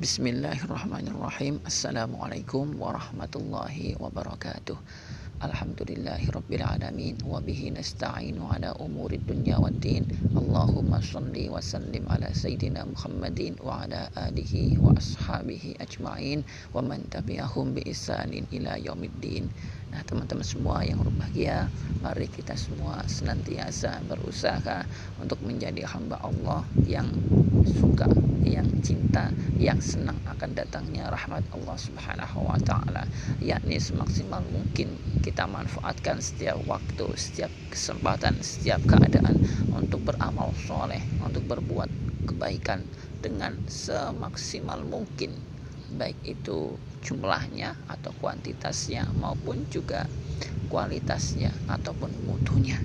Bismillahirrahmanirrahim Assalamualaikum warahmatullahi wabarakatuh Alhamdulillahirrabbilalamin Wabihi nasta'inu ala umuri dunya wa din Allahumma salli wa sallim ala Sayyidina Muhammadin Wa ala alihi wa ashabihi ajma'in Wa man tabi'ahum bi isanin ila yaumiddin Nah teman-teman semua yang berbahagia Mari kita semua senantiasa berusaha Untuk menjadi hamba Allah yang suka kita yang senang akan datangnya rahmat Allah Subhanahu wa taala yakni semaksimal mungkin kita manfaatkan setiap waktu setiap kesempatan setiap keadaan untuk beramal soleh untuk berbuat kebaikan dengan semaksimal mungkin baik itu jumlahnya atau kuantitasnya maupun juga kualitasnya ataupun mutunya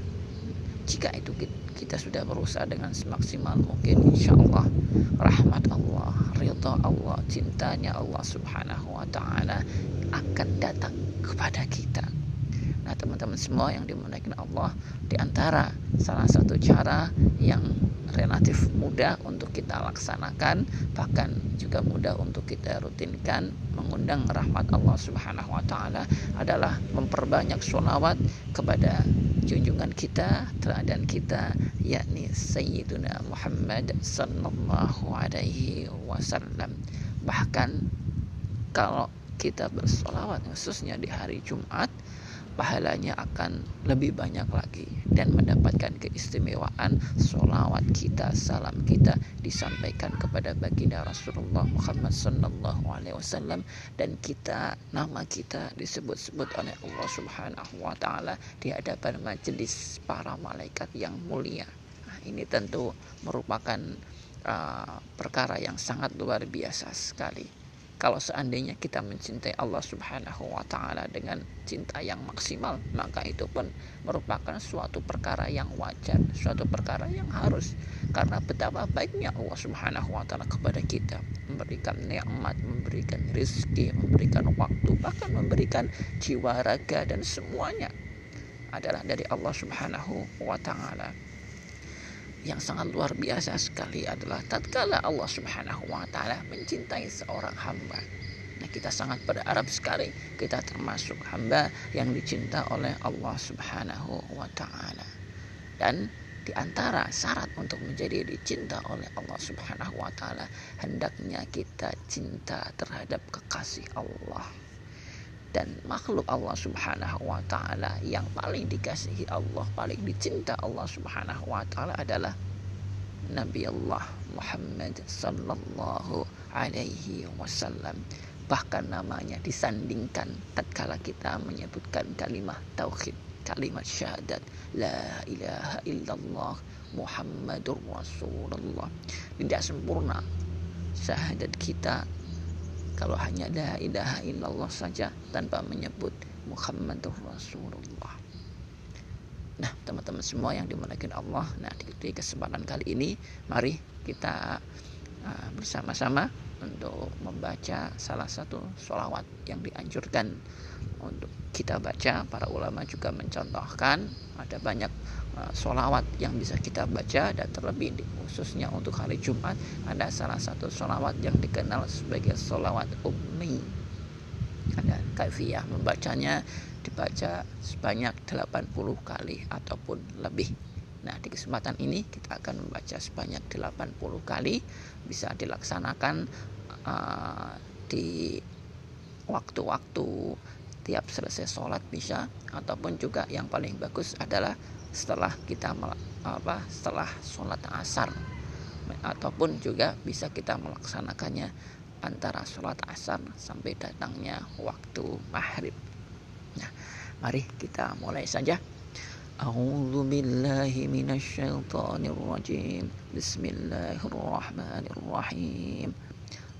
jika itu kita kita sudah berusaha dengan semaksimal mungkin insya Allah rahmat Allah ridha Allah cintanya Allah subhanahu wa ta'ala akan datang kepada kita nah teman-teman semua yang dimuliakan Allah diantara salah satu cara yang relatif mudah untuk kita laksanakan bahkan juga mudah untuk kita rutinkan mengundang rahmat Allah Subhanahu wa taala adalah memperbanyak sholawat kepada junjungan kita, teladan kita, yakni Sayyiduna Muhammad sallallahu alaihi wasallam. Bahkan kalau kita bersolawat khususnya di hari Jumat pahalanya akan lebih banyak lagi dan mendapatkan keistimewaan solawat kita salam kita disampaikan kepada baginda Rasulullah Muhammad Sallallahu Alaihi Wasallam dan kita nama kita disebut-sebut oleh Allah Subhanahu Wa Taala di hadapan majelis para malaikat yang mulia nah, ini tentu merupakan uh, perkara yang sangat luar biasa sekali kalau seandainya kita mencintai Allah Subhanahu wa taala dengan cinta yang maksimal, maka itu pun merupakan suatu perkara yang wajar, suatu perkara yang harus karena betapa baiknya Allah Subhanahu wa taala kepada kita, memberikan nikmat, memberikan rezeki, memberikan waktu, bahkan memberikan jiwa raga dan semuanya adalah dari Allah Subhanahu wa taala yang sangat luar biasa sekali adalah tatkala Allah Subhanahu wa taala mencintai seorang hamba. Nah, kita sangat berharap sekali kita termasuk hamba yang dicinta oleh Allah Subhanahu wa taala. Dan di antara syarat untuk menjadi dicinta oleh Allah Subhanahu wa taala hendaknya kita cinta terhadap kekasih Allah dan makhluk Allah Subhanahu wa taala yang paling dikasihi Allah, paling dicinta Allah Subhanahu wa taala adalah Nabi Allah Muhammad sallallahu alaihi wasallam. Bahkan namanya disandingkan tatkala kita menyebutkan kalimat tauhid, kalimat syahadat, la ilaha illallah Muhammadur Rasulullah. Tidak sempurna syahadat kita kalau hanya la ilaha illallah saja tanpa menyebut Muhammadur Rasulullah Nah teman-teman semua yang dimuliakan Allah Nah di kesempatan kali ini Mari kita ah, bersama-sama untuk membaca salah satu sholawat yang dianjurkan untuk kita baca para ulama juga mencontohkan ada banyak Eh, solawat yang bisa kita baca dan terlebih khususnya untuk hari Jumat ada salah satu solawat yang dikenal sebagai solawat ummi ada kaifiyah membacanya dibaca sebanyak 80 kali ataupun lebih Nah, di kesempatan ini kita akan membaca sebanyak 80 kali bisa dilaksanakan uh, di waktu-waktu tiap selesai sholat bisa ataupun juga yang paling bagus adalah setelah kita apa setelah sholat asar ataupun juga bisa kita melaksanakannya antara sholat asar sampai datangnya waktu maghrib. Nah, mari kita mulai saja. أعوذ بالله من الشيطان الرجيم بسم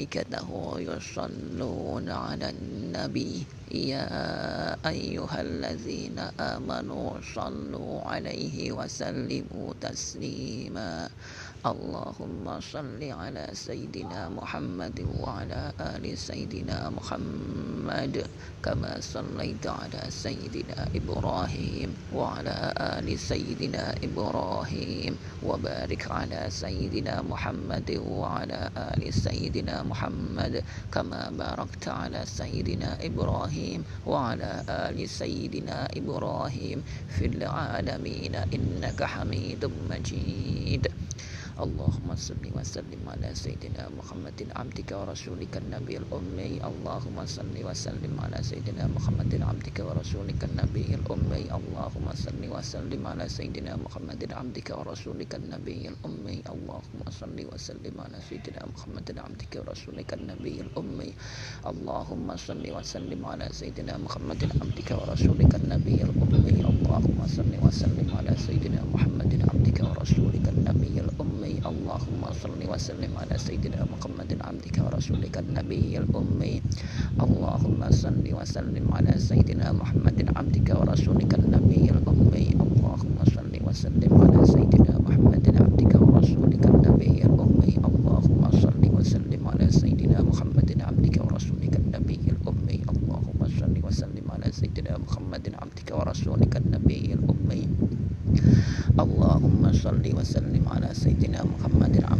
وملائكته يصلون على النبي يا أيها الذين آمنوا صلوا عليه وسلموا تسليما اللهم صل على سيدنا محمد وعلى آل سيدنا محمد كما صليت على سيدنا إبراهيم وعلى آل سيدنا إبراهيم وبارك على سيدنا محمد وعلى آل سيدنا محمد كما باركت على سيدنا إبراهيم وعلى آل سيدنا إبراهيم في العالمين إنك حميد مجيد اللهم صل وسلم على سيدنا محمد عبدك ورسولك النبي الأمي اللهم صل وسلم على سيدنا محمد عبدك ورسولك النبي الأمي اللهم صل وسلم على سيدنا محمد عبدك ورسولك النبي الأمي اللهم صل وسلم على سيدنا محمد عبدك ورسولك النبي الأمي اللهم صل وسلم على سيدنا محمد عبدك ورسولك النبي الأمي اللهم صل وسلم على سيدنا محمد عبدك ورسولك النبي الأمي الداعي اللهم صل وسلم على سيدنا محمد عبدك ورسولك النبي الأمي اللهم صل وسلم على سيدنا محمد عبدك ورسولك النبي الأمي اللهم صل وسلم على سيدنا محمد عبدك ورسولك النبي الأمي اللهم صل وسلم على سيدنا محمد عبدك ورسولك النبي الأمي اللهم صل وسلم على سيدنا محمد عبدك ورسولك النبي وصلي وسلم على سيدنا محمد العم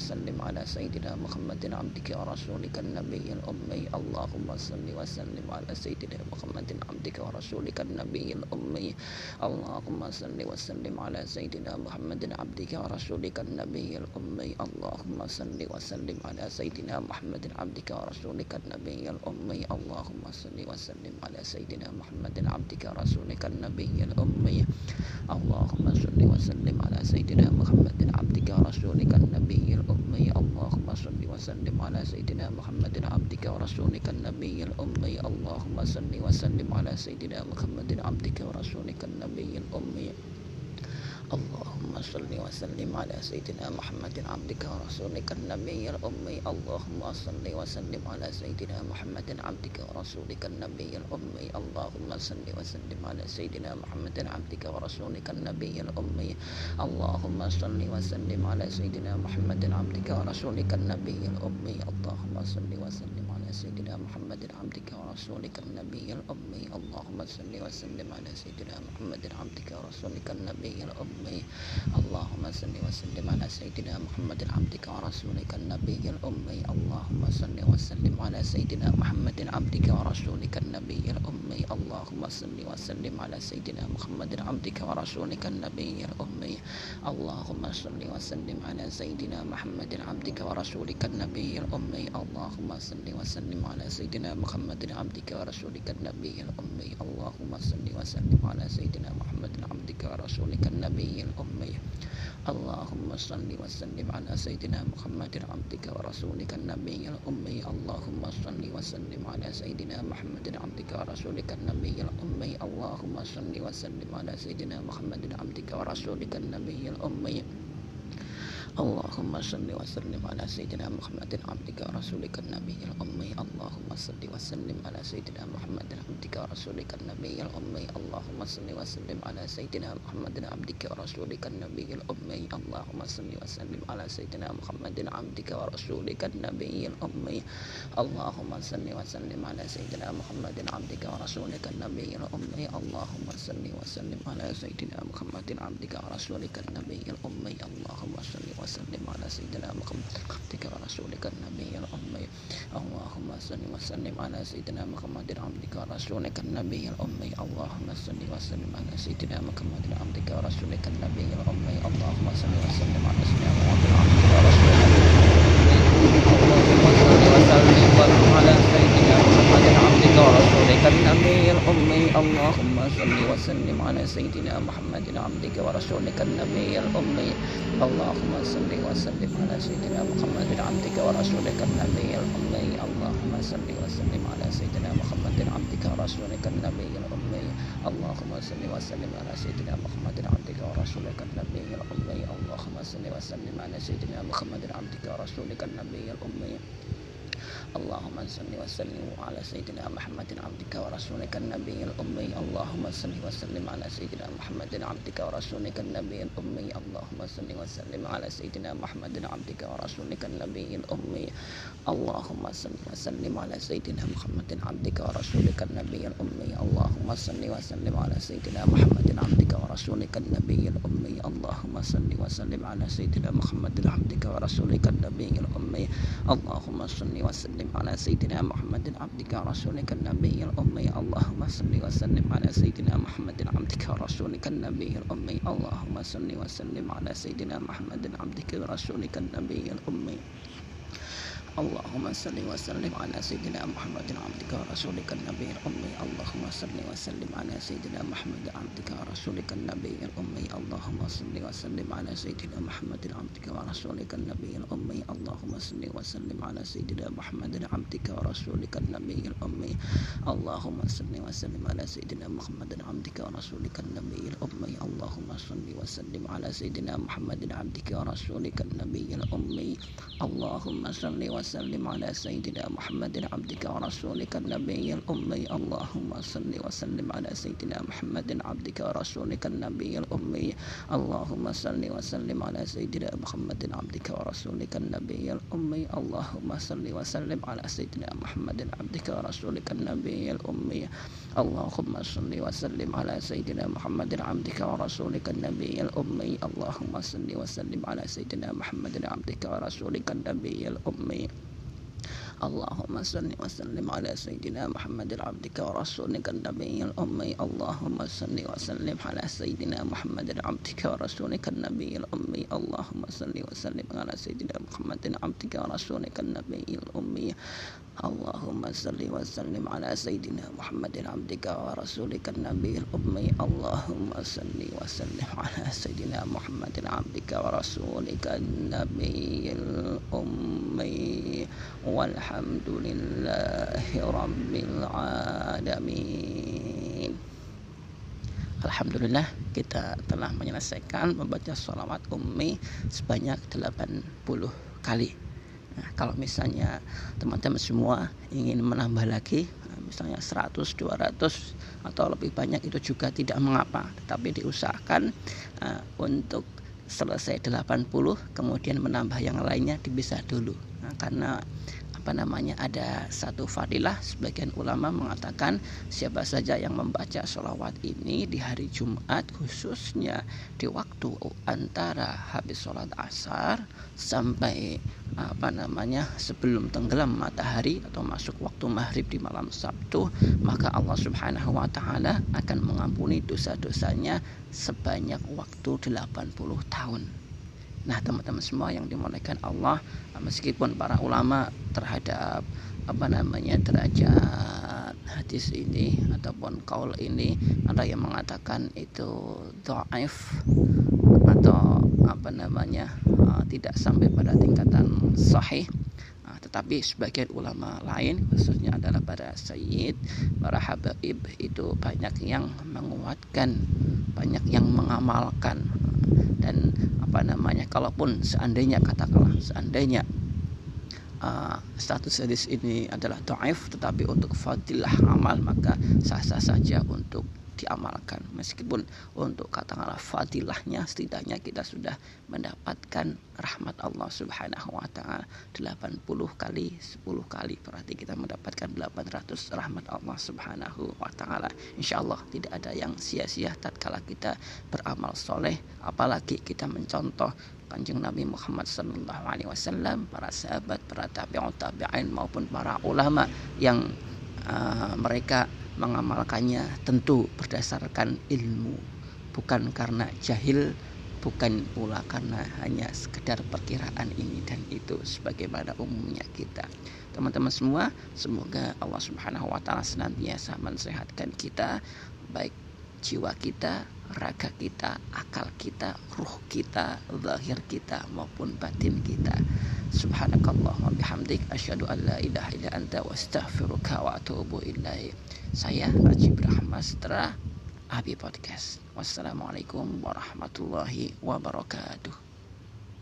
وسلم على سيدنا محمد عبدك ورسولك النبي الأمي اللهم صل وسلم على سيدنا محمد عبدك ورسولك النبي الأمي اللهم صل وسلم على سيدنا محمد عبدك ورسولك النبي الأمي اللهم صل وسلم على سيدنا محمد عبدك ورسولك النبي الأمي اللهم صل وسلم على سيدنا محمد عبدك ورسولك النبي الأمي اللهم صل وسلم على سيدنا محمد عبدك ورسولك النبي الأمي وسلم على سيدنا محمد عبدك ورسولك النبي الأمي اللهم صل وسلم على سيدنا محمد عبدك ورسولك النبي الأمي اللهم صل وسلم على سيدنا محمد عبدك ورسولك النبي الأمي اللهم صل وسلم على سيدنا محمد عبدك ورسولك النبي الأمي اللهم صل وسلم على سيدنا محمد عبدك ورسولك النبي الأمي اللهم صل وسلم على سيدنا محمد عبدك ورسولك النبي الأمي اللهم صل وسلم سيدنا محمد عبدك ورسولك النبي الأمي اللهم صل وسلم على سيدنا محمد عبدك ورسولك النبي الأمي اللهم صل وسلم على سيدنا محمد عبدك ورسولك النبي الأمي اللهم صل وسلم على سيدنا محمد عبدك ورسولك النبي الأمي اللهم صل وسلم على سيدنا محمد عبدك ورسولك النبي الأمي اللهم صل وسلم على سيدنا محمد عبدك ورسولك النبي الأمي اللهم صل وسلم وسلم على سيدنا محمد عبدك ورسولك النبي الأمي اللهم صل وسلم على سيدنا محمد عبدك ورسولك النبي الأمي اللهم صل وسلم على سيدنا محمد عبدك ورسولك النبي الأمي اللهم صل وسلم على سيدنا محمد عبدك ورسولك النبي الأمي اللهم صل وسلم على سيدنا محمد عبدك ورسولك النبي الأمي اللهم صل وسلم على سيدنا محمد عبدك ورسولك النبي الأمي اللهم صل وسلم على سيدنا محمد عبدك ورسولك النبي الأمي اللهم صل وسلم على سيدنا محمد عبدك ورسولك النبي الأمي اللهم صل وسلم على سيدنا محمد عبدك ورسولك النبي الأمي اللهم صل وسلم على سيدنا محمد عبدك ورسولك النبي الأمي اللهم صل وسلم على سيدنا محمد عبدك ورسولك النبي الأمي اللهم صل وسلم على سيدنا محمد عبدك ورسولك النبي الأمي اللهم صل وسلم على سيدنا محمد عبدك ورسولك النبي الأمي اللهم صل وسلم على سيدنا محمد عبدك ورسولك النبي الأمي اللهم صل وسلم على سيدنا محمد عبدك ورسولك على سيدنا محمد عبدك ورسولك النبي الأمي اللهم صل وسلم على سيدنا محمد عبدك ورسولك النبي الأمي اللهم صل وسلم على سيدنا محمد عبدك ورسولك النبي الأمي اللهم صل وسلم على سيدنا محمد عبدك ورسولك النبي الأمي اللهم صل وسلم على سيدنا محمد عبدك ورسولك النبي الأمي اللهم صل وسلم على سيدنا محمد عبدك ورسولك النبي الأمي اللهم صل وسلم على سيدنا محمد عبدك ورسولك النبي الأمي اللهم صل وسلم على سيدنا محمد عبدك ورسولك النبي الأمي اللهم صل وسلم على سيدنا محمد عبدك ورسولك النبي الأمي اللهم صل وسلم على سيدنا محمد عبدك ورسولك النبي الأمي اللهم صل وسلم على سيدنا محمد عبدك ورسولك النبي الأمي اللهم صل وسلم وسلم على سيدنا محمد عبدك رسولك النبي الأمي اللهم صل وسلم على سيدنا محمد عبدك رسولك النبي الأمي اللهم صل وسلم على سيدنا محمد عبدك رسولك النبي الأمي اللهم صل وسلم على سيدنا محمد عبدك ورسولك النبي الأمي اللهم صل وسلم على سيدنا محمد عبدك ورسولك النبي الأمي اللهم صل وسلم على سيدنا محمد عبدك ورسولك النبي الأمي اللهم صل وسلم على سيدنا محمد عبدك ورسولك النبي الأمي اللهم صل وسلم على سيدنا محمد عبدك ورسولك النبي الأمي اللهم صل وسلم على سيدنا محمد عبدك ورسولك النبي الأمي اللهم صل وسلم وسلم على سيدنا محمد عبدك ورسولك النبي الأمي اللهم صل وسلم على سيدنا محمد عبدك ورسولك النبي الأمي اللهم صل وسلم على سيدنا محمد عبدك ورسولك النبي الأمي اللهم صل وسلم على سيدنا محمد عبدك ورسولك النبي الأمي اللهم صل وسلم على سيدنا محمد عبدك ورسولك النبي الأمي اللهم صل وسلم على سيدنا محمد عبدك ورسولك النبي الأمي اللهم صل وسلم على سيدنا محمد عبدك ورسولك النبي الأمي اللهم صل وسلم على سيدنا محمد عبدك ورسولك النبي الأمي اللهم صل وسلم على سيدنا محمد عبدك ورسولك النبي الأمي Allahumma salli wa sallim ala sayyidina Muhammadin abdika wa rasulika nabiyil ummi Allahumma salli wa sallim ala sayyidina Muhammadin abdika wa rasulika nabiyil ummi walhamdulillahi rabbil alamin Alhamdulillah kita telah menyelesaikan membaca salawat ummi sebanyak 80 kali Nah, kalau misalnya teman-teman semua ingin menambah lagi misalnya 100, 200 atau lebih banyak itu juga tidak mengapa, tetapi diusahakan uh, untuk selesai 80 kemudian menambah yang lainnya bisa dulu. Nah, karena apa namanya ada satu fadilah sebagian ulama mengatakan siapa saja yang membaca sholawat ini di hari Jumat khususnya di waktu antara habis sholat asar sampai apa namanya sebelum tenggelam matahari atau masuk waktu maghrib di malam Sabtu maka Allah Subhanahu wa taala akan mengampuni dosa-dosanya sebanyak waktu 80 tahun. Nah, teman-teman semua yang dimuliakan Allah, meskipun para ulama terhadap apa namanya derajat hadis ini ataupun kaul ini ada yang mengatakan itu doif atau apa namanya eh, tidak sampai pada tingkatan sahih nah, tetapi sebagian ulama lain khususnya adalah para sayyid, para habaib itu banyak yang menguatkan, banyak yang mengamalkan dan apa namanya kalaupun seandainya katakanlah seandainya uh, status hadis ini adalah doaif tetapi untuk fadilah amal maka sah-sah saja untuk diamalkan meskipun untuk katakanlah fadilahnya setidaknya kita sudah mendapatkan rahmat Allah Subhanahu wa taala 80 kali 10 kali berarti kita mendapatkan 800 rahmat Allah Subhanahu wa taala insyaallah tidak ada yang sia-sia tatkala kita beramal soleh apalagi kita mencontoh kanjeng Nabi Muhammad Sallallahu Alaihi Wasallam, para sahabat, para tabi'ut tabi'in maupun para ulama yang uh, mereka mengamalkannya tentu berdasarkan ilmu bukan karena jahil bukan pula karena hanya sekedar perkiraan ini dan itu sebagaimana umumnya kita teman-teman semua semoga Allah Subhanahu wa taala senantiasa mensehatkan kita baik jiwa kita, raga kita, akal kita, ruh kita, zahir kita maupun batin kita. Subhanakallah wa bihamdik asyhadu an la ilaha illa anta wa astaghfiruka wa atubu ilaik. Saya Rajib Rahmat Abi Podcast. Wassalamualaikum warahmatullahi wabarakatuh.